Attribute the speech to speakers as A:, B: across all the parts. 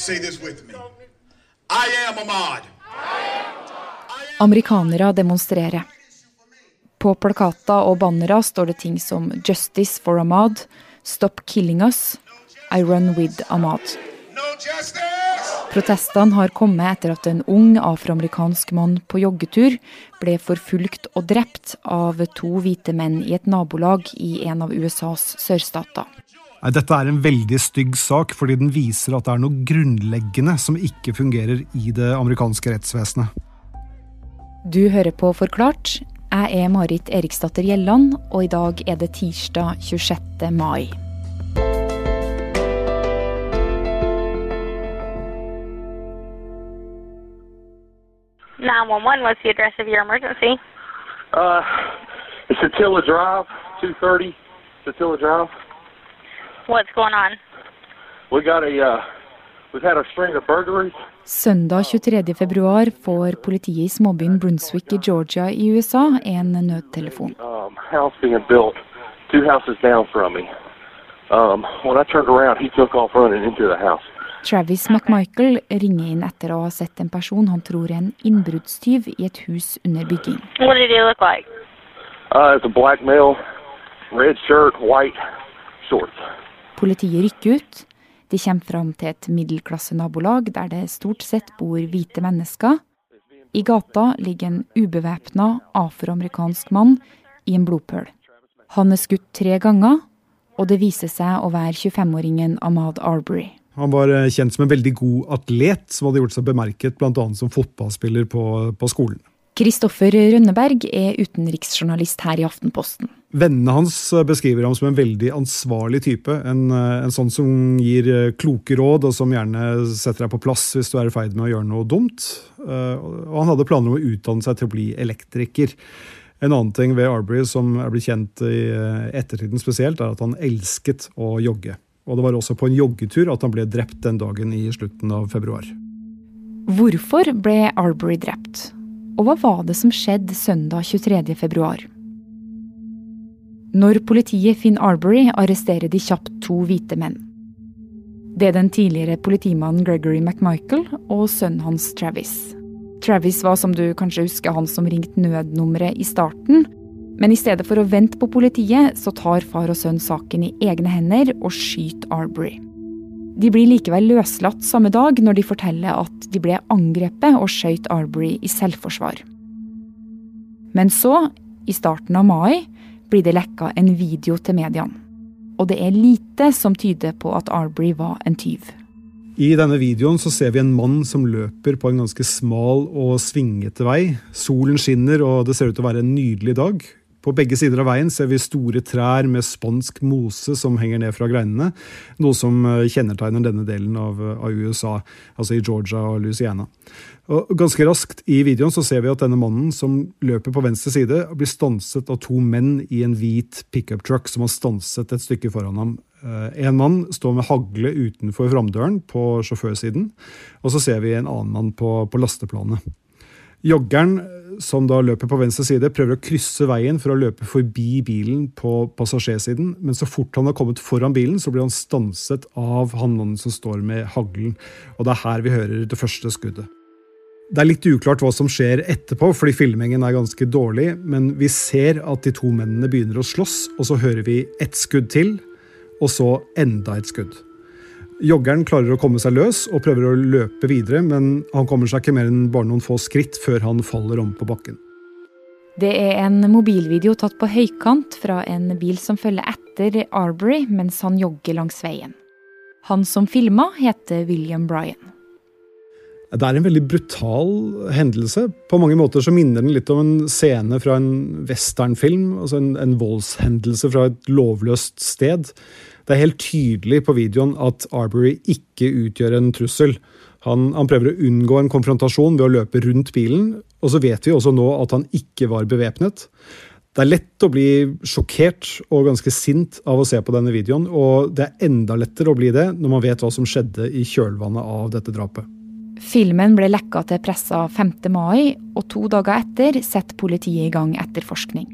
A: Say this with me. I am Ahmad.
B: Amerikanere demonstrerer. På plakater og bannere står det ting som 'Justice for Ahmad', 'Stop killing us', 'I run with Ahmad'. Protestene har kommet etter at en ung afroamerikansk mann på joggetur ble forfulgt og drept av to hvite menn i et nabolag i en av USAs sørstater.
C: Nei, Dette er en veldig stygg sak, fordi den viser at det er noe grunnleggende som ikke fungerer i det amerikanske rettsvesenet.
B: Du hører på Forklart. Jeg er Marit Eriksdatter Gjelland, og i dag er det tirsdag 26. mai.
D: Nine one one. What's the address of your emergency?
E: Uh, it's Attila Drive, 230 Attila Drive.
D: What's going on?
E: We got a, uh, we've had a string of burglaries.
B: Søndag 23. februar får politiet i småbyen Brunswick i Georgia i USA en nødtelefon.
E: Um, house being built two houses down from me. Um, when I turned around, he took off running into the house.
B: Travis McMichael ringer inn etter å ha sett en person han tror er en innbruddstyv i et hus under bygging.
D: What did he look like?
E: Uh, it's a black male, red shirt, white shorts.
B: Politiet rykker ut. De kommer fram til et middelklassenabolag der det stort sett bor hvite mennesker. I gata ligger en ubevæpna afroamerikansk mann i en blodpøl. Han er skutt tre ganger, og det viser seg å være 25-åringen Ahmad Arbery.
C: Han var eh, kjent som en veldig god atlet, som hadde gjort seg bemerket bl.a. som fotballspiller på, på skolen.
B: Kristoffer Rønneberg er utenriksjournalist her i Aftenposten.
C: Vennene hans eh, beskriver ham som en veldig ansvarlig type. En, eh, en sånn som gir eh, kloke råd, og som gjerne setter deg på plass hvis du er i ferd med å gjøre noe dumt. Og han hadde planer om å utdanne seg til å bli elektriker. En annen ting ved Arbery som er blitt kjent i ettertiden spesielt, er at han elsket å jogge. Og det var også på en joggetur at han ble drept den dagen i slutten av februar.
B: Hvorfor ble Arbery drept? Og hva var det som skjedde søndag 23. februar? Når politiet Finn Arbery, arresterer de kjapt to hvite menn. Det er den tidligere politimannen Gregory McMichael og sønnen hans Travis. Travis var, som du kanskje husker, han som ringte nødnummeret i starten. Men i stedet for å vente på politiet, så tar far og sønn saken i egne hender og skyter Arbery. De blir likevel løslatt samme dag når de forteller at de ble angrepet og skjøt Arbery i selvforsvar. Men så, i starten av mai, blir det lekka en video til mediene. Og det er lite som tyder på at Arbery var en tyv.
C: I denne videoen så ser vi en mann som løper på en ganske smal og svingete vei. Solen skinner, og det ser ut til å være en nydelig dag. På begge sider av veien ser vi store trær med spansk mose som henger ned fra greinene, noe som eh, kjennetegner denne delen av, USA, altså i Georgia og Louisiana. Og ganske raskt i videoen så ser vi at denne mannen som løper på venstre side, blir stanset av to menn i en hvit pickup truck som har stanset et stykke foran ham. Eh, En mann står med hagle utenfor framdøren på sjåførsiden, og så ser vi en annen mann på, på lasteplanet. Joggeren, som da løper på venstre side, prøver å krysse veien for å løpe forbi bilen på passasjersiden, men så fort han har kommet foran bilen, så blir han stanset av han mannen som står med haglen. Og det er her vi hører det første skuddet. Det er litt uklart hva som skjer etterpå, fordi filmingen er ganske dårlig, men vi ser at de to mennene begynner å slåss, og så hører vi ett skudd til, og så enda et skudd. Joggeren klarer å komme seg løs og prøver å løpe videre, men han kommer seg ikke mer enn bare noen få skritt før han faller om på bakken.
B: Det er en mobilvideo tatt på høykant fra en bil som følger etter Arbery mens han jogger langs veien. Han som filma, heter William Bryan.
C: Det er en veldig brutal hendelse. På mange måter så minner den litt om en scene fra en westernfilm. Altså en, en voldshendelse fra et lovløst sted. Det er helt tydelig på videoen at Arbery ikke utgjør en trussel. Han, han prøver å unngå en konfrontasjon ved å løpe rundt bilen, og så vet vi også nå at han ikke var bevæpnet. Det er lett å bli sjokkert og ganske sint av å se på denne videoen, og det er enda lettere å bli det når man vet hva som skjedde i kjølvannet av dette drapet.
B: Filmen ble lekka til pressa 5. mai, og to dager etter setter politiet i gang etterforskning.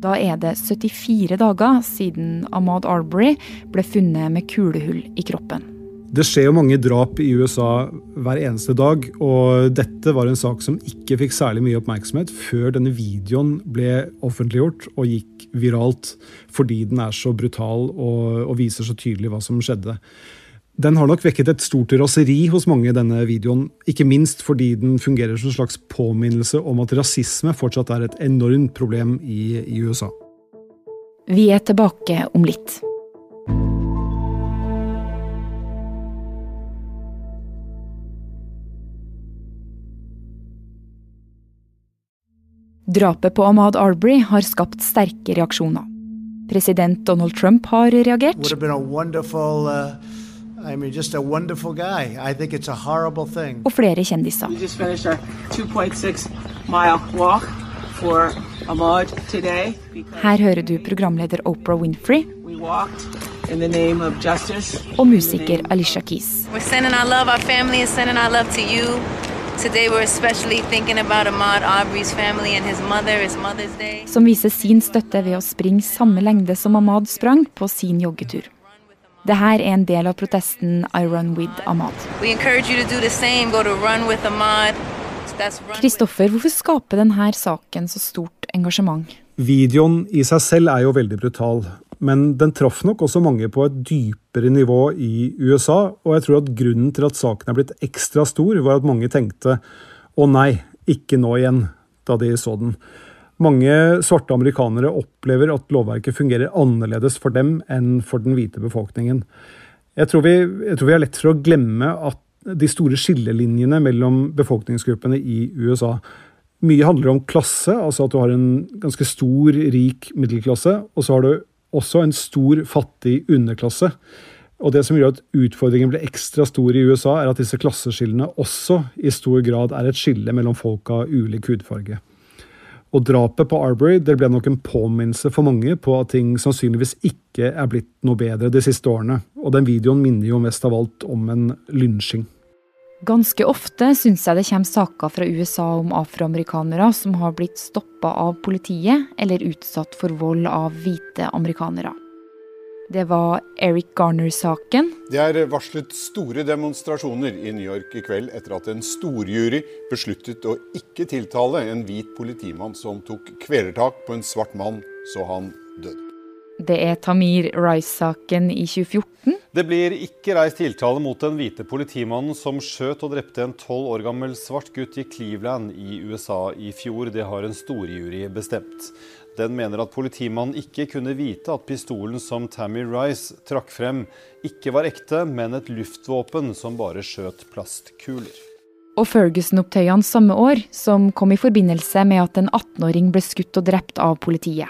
B: Da er det 74 dager siden Ahmad Arbery ble funnet med kulehull i kroppen.
C: Det skjer jo mange drap i USA hver eneste dag, og dette var en sak som ikke fikk særlig mye oppmerksomhet før denne videoen ble offentliggjort og gikk viralt, fordi den er så brutal og, og viser så tydelig hva som skjedde. Den har nok vekket et stort raseri hos mange, denne videoen, ikke minst fordi den fungerer som en slags påminnelse om at rasisme fortsatt er et enormt problem i, i USA.
B: Vi er tilbake om litt. Drapet på Ahmad Arbery har skapt sterke reaksjoner. President Donald Trump har reagert.
F: I mean, just a wonderful guy. I think it's a horrible thing.
B: Og flere kjendiser.
G: We just finished our 2.6 mile walk for Ahmad today.
B: Her hører du programleder Oprah Winfrey
G: We walked in the name of justice.
B: og musiker Alicia Keys.
H: We're sending our love, our family is sending our love to you. Today we're especially thinking about Ahmad Aubrey's family and his mother. It's Mother's Day.
B: Som viser sin støtte ved å springe samme lengde som Ahmad sprang på sin joggetur. Dette er en del av protesten I Run With Ahmad.
H: We encourage you to do the same. Go to Run with Ahmad. That's run
B: Kristoffer, hvorfor skaper denne saken så stort engasjement?
C: Videoen i seg selv er jo veldig brutal, men den traff nok også mange på et dypere nivå i USA, og jeg tror at grunnen til at saken er blitt ekstra stor, var at mange tenkte å nei, ikke nå igjen, da de så den. Mange svarte amerikanere opplever at lovverket fungerer annerledes for dem enn for den hvite befolkningen. Jeg tror vi, jeg tror vi har lett for å glemme at de store skillelinjene mellom befolkningsgruppene i USA mye handler om klasse, altså at du har en ganske stor, rik middelklasse, og så har du også en stor, fattig underklasse. Og Det som gjør at utfordringen blir ekstra stor i USA, er at disse klasseskillene også i stor grad er et skille mellom folk av ulik hudfarge. Og drapet på Arbery det ble nok en påminnelse for mange på at ting sannsynligvis ikke er blitt noe bedre de siste årene. Og den videoen minner jo mest av alt om en lynsjing.
B: Ganske ofte syns jeg det kommer saker fra USA om afroamerikanere som har blitt stoppa av politiet eller utsatt for vold av hvite amerikanere. Det var Eric Garner-saken,
I: Det er varslet store demonstrasjoner i New York i kveld etter at en storjury besluttet å ikke tiltale en hvit politimann som tok kvelertak på en svart mann så han døde.
B: det er Tamir Rice-saken i 2014,
J: Det blir ikke reist tiltale mot den hvite politimannen som skjøt og drepte en tolv år gammel svart gutt i Cleveland i USA i fjor. Det har en storjury bestemt. Den mener at politimannen ikke kunne vite at pistolen som Tammy Rice trakk frem, ikke var ekte, men et luftvåpen som bare skjøt plastkuler.
B: og Ferguson-opptøyene samme år, som kom i forbindelse med at en 18-åring ble skutt og drept av politiet.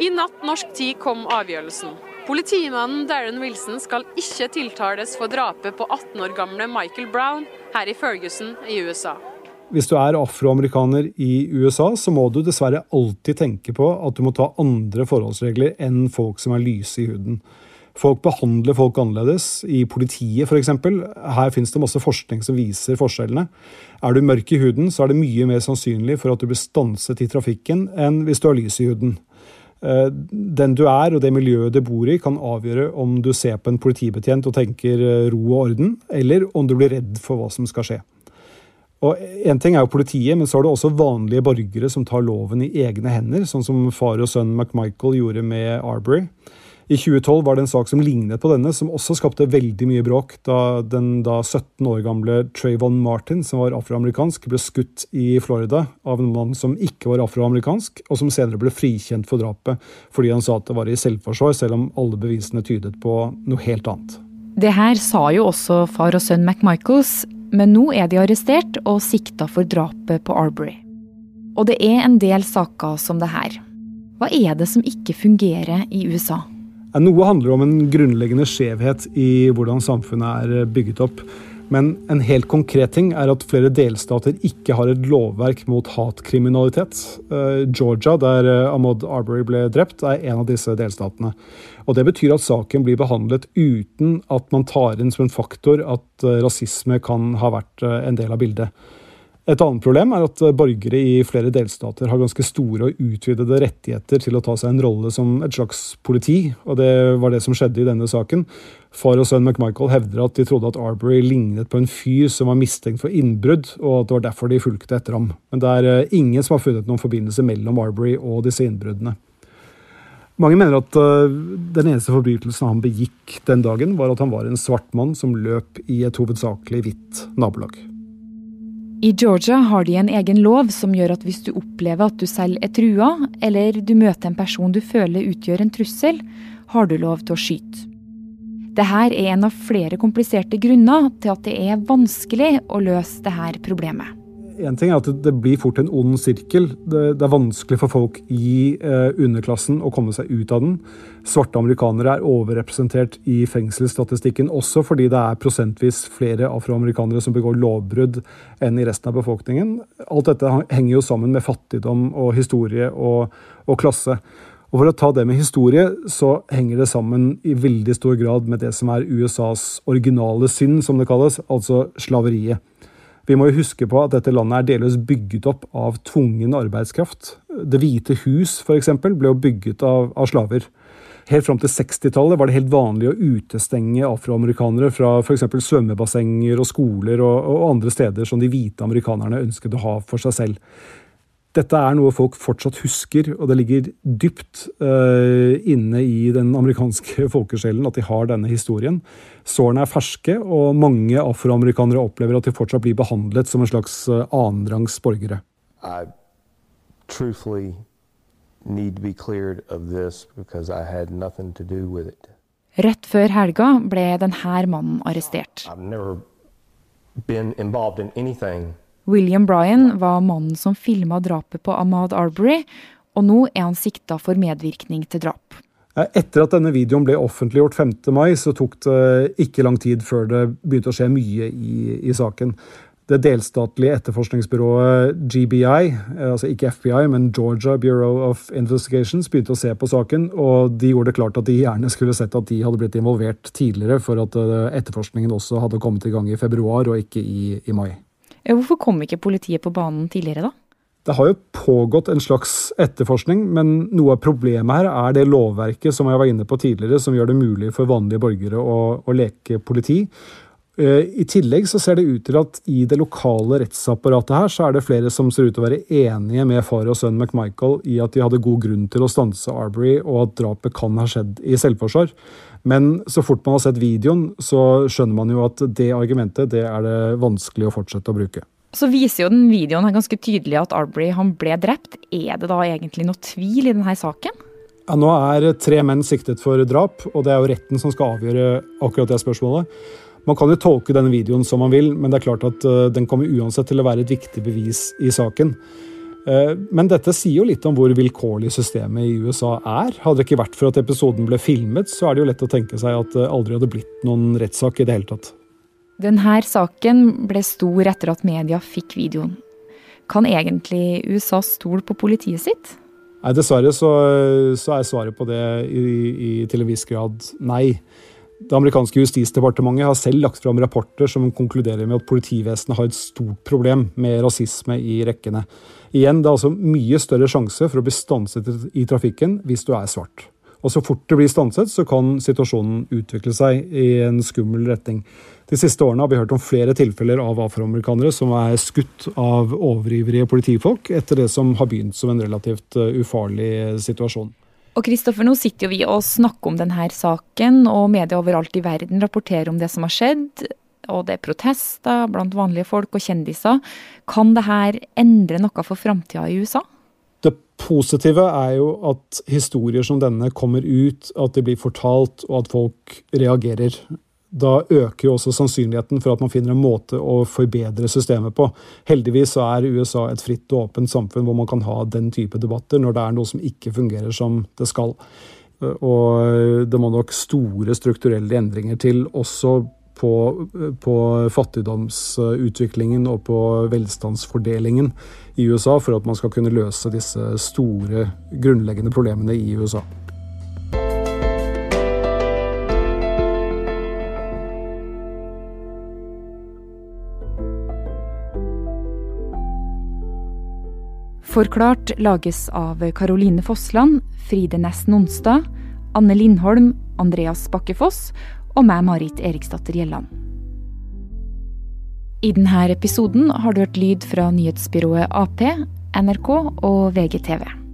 K: I natt norsk tid kom avgjørelsen. Politimannen Darren Wilson skal ikke tiltales for drapet på 18 år gamle Michael Brown her i Ferguson i USA.
C: Hvis du er afroamerikaner i USA, så må du dessverre alltid tenke på at du må ta andre forholdsregler enn folk som er lyse i huden. Folk behandler folk annerledes. I politiet f.eks. Her finnes det masse forskning som viser forskjellene. Er du mørk i huden, så er det mye mer sannsynlig for at du blir stanset i trafikken enn hvis du har lys i huden. Eh, Den du er og det miljøet du bor i, kan avgjøre om du ser på en politibetjent og tenker eh, ro og orden, eller om du blir redd for hva som skal skje. Og Én ting er jo politiet, men så er det også vanlige borgere som tar loven i egne hender, sånn som far og sønn McMichael gjorde med Arbery. I 2012 var det en sak som lignet på denne, som også skapte veldig mye bråk da den da 17 år gamle Trayvon Martin, som var afroamerikansk, ble skutt i Florida av en mann som ikke var afroamerikansk, og som senere ble frikjent for drapet fordi han sa at det var i selvforsvar, selv om alle bevisene tydet på noe helt annet.
B: Det her sa jo også far og sønn McMichaels, men nå er de arrestert og sikta for drapet på Arbery. Og det er en del saker som det her. Hva er det som ikke fungerer i USA?
C: Noe handler om en grunnleggende skjevhet i hvordan samfunnet er bygget opp. Men en helt konkret ting er at flere delstater ikke har et lovverk mot hatkriminalitet. Eh, Georgia, der eh, Ahmad Arbery ble drept, er en av disse delstatene. Og Det betyr at saken blir behandlet uten at man tar inn som en faktor at eh, rasisme kan ha vært en del av bildet. Et annet problem er at borgere i flere delstater har ganske store og utvidede rettigheter til å ta seg en rolle som et slags politi, og det var det som skjedde i denne saken. Far og sønn McMichael hevder at de trodde at Arbery lignet på en fyr som var mistenkt for innbrudd, og at det var derfor de fulgte etter ham. Men det er eh, ingen som har funnet noen forbindelse mellom Arbery og disse innbruddene. Mange mener at uh, den eneste forbrytelsen han begikk den dagen, var at han var en svart mann som løp i et hovedsakelig hvitt nabolag.
B: I Georgia har de en egen lov som gjør at hvis du opplever at du selv er trua, eller du møter en person du føler utgjør en trussel, har du lov til å skyte. Dette er en av flere kompliserte grunner til at det er vanskelig å løse dette problemet.
C: En ting er at det blir fort en ond sirkel. Det, er vanskelig for folk i eh, underklassen å komme seg ut av den. Svarte amerikanere er overrepresentert i fengselsstatistikken også fordi det er prosentvis flere afroamerikanere som begår lovbrudd enn i resten av befolkningen. Alt dette henger jo sammen med fattigdom og historie og, og klasse. Og For å ta det med historie, så henger det sammen i veldig stor grad med det som er USAs originale synd, som det kalles, altså slaveriet. Vi må jo huske på at dette landet er delvis bygget opp av tvungen arbeidskraft. Det hvite hus f.eks. ble jo bygget av, av slaver. Helt fram til 60-tallet var det helt vanlig å utestenge afroamerikanere fra f.eks. svømmebassenger og skoler og, og andre steder som de hvite amerikanerne ønsket å ha for seg selv. Dette er noe folk fortsatt husker, og det ligger dypt uh, inne i den amerikanske folkesjelen at de har denne historien. Sårene er ferske, og mange afroamerikanere opplever at de fortsatt blir behandlet som en slags uh, annenrangs borgere. I truthfully need to be cleared of this because I had nothing to do with it.
B: Rett før helga ble denne mannen arrestert.
C: I've never been involved in anything
B: William Bryan var mannen som filma drapet på Ahmad Arbery, og nå er han sikta for medvirkning til drap.
C: Etter at denne videoen ble offentliggjort 5. mai, så tok det ikke lang tid før det begynte å skje mye i, i saken. Det delstatlige etterforskningsbyrået GBI, eh, altså ikke FBI, men Georgia Bureau of Investigations, begynte å se på saken, og de gjorde det klart at de gjerne skulle sett at de hadde blitt involvert tidligere, for at eh, etterforskningen også hadde kommet i gang i februar og ikke i, i mai.
B: Hvorfor kom ikke politiet på banen tidligere, da?
C: Det har jo pågått en slags etterforskning, men noe av problemet her er det lovverket som jeg var inne på tidligere, som gjør det mulig for vanlige borgere å, å leke politi. Eh, I tillegg så ser det ut til at i det lokale rettsapparatet her, så er det flere som ser ut til å være enige med far og sønn McMichael i at de hadde god grunn til å stanse Arbery, og at drapet kan ha skjedd i selvforsvar. Men så fort man har sett videoen, så skjønner man jo at det argumentet det er det vanskelig å fortsette å bruke.
B: Så viser jo den videoen her ganske tydelig at Arbery han ble drept. Er det da egentlig noe tvil i denne saken?
C: Ja, Nå er tre menn siktet for drap, og det er jo retten som skal avgjøre akkurat det spørsmålet. Man kan jo tolke denne videoen som man vil, men det er klart at uh, den kommer uansett til å være et viktig bevis i saken. Eh, men dette sier jo litt om hvor vilkårlig systemet i USA er. Hadde det ikke vært for at episoden ble filmet, så er det jo lett å tenke seg at det aldri hadde blitt noen rettssak i det hele tatt.
B: Denne saken ble stor etter at media fikk videoen. Kan egentlig USA stole på politiet sitt?
C: Nei, Dessverre så, så er svaret på det i, i, til en viss grad nei. Det amerikanske justisdepartementet har selv lagt fram rapporter som konkluderer med at politivesenet har et stort problem med rasisme i rekkene. Igjen, det er altså mye større sjanse for å bli stanset i trafikken hvis du er svart. Og så fort det blir stanset, så kan situasjonen utvikle seg i en skummel retning. De siste årene har vi hørt om flere tilfeller av afroamerikanere som er skutt av overivrige politifolk etter det som har begynt som en relativt eh, ufarlig situasjon.
B: Og Kristoffer, nå sitter jo vi og snakker om denne saken, og media overalt i verden rapporterer om det som har skjedd og det er protester blant vanlige folk og kjendiser. Kan dette endre noe for framtida i USA?
C: Det positive er jo at historier som denne kommer ut, at de blir fortalt, og at folk reagerer. Da øker jo også sannsynligheten for at man finner en måte å forbedre systemet på. Heldigvis så er USA et fritt og åpent samfunn hvor man kan ha den type debatter når det er noe som ikke fungerer som det skal. Og det må nok store strukturelle endringer til, også på, på, fattigdomsutviklingen og på velstandsfordelingen i USA for at man skal kunne løse disse store, grunnleggende problemene i USA.
B: Forklart lages av Caroline Fossland, Fride Næss Nonstad, Anne Lindholm, Andreas Bakkefoss og meg, Marit Eriksdatter Gjelland. I denne episoden har du hørt lyd fra nyhetsbyrået Ap, NRK og VGTV.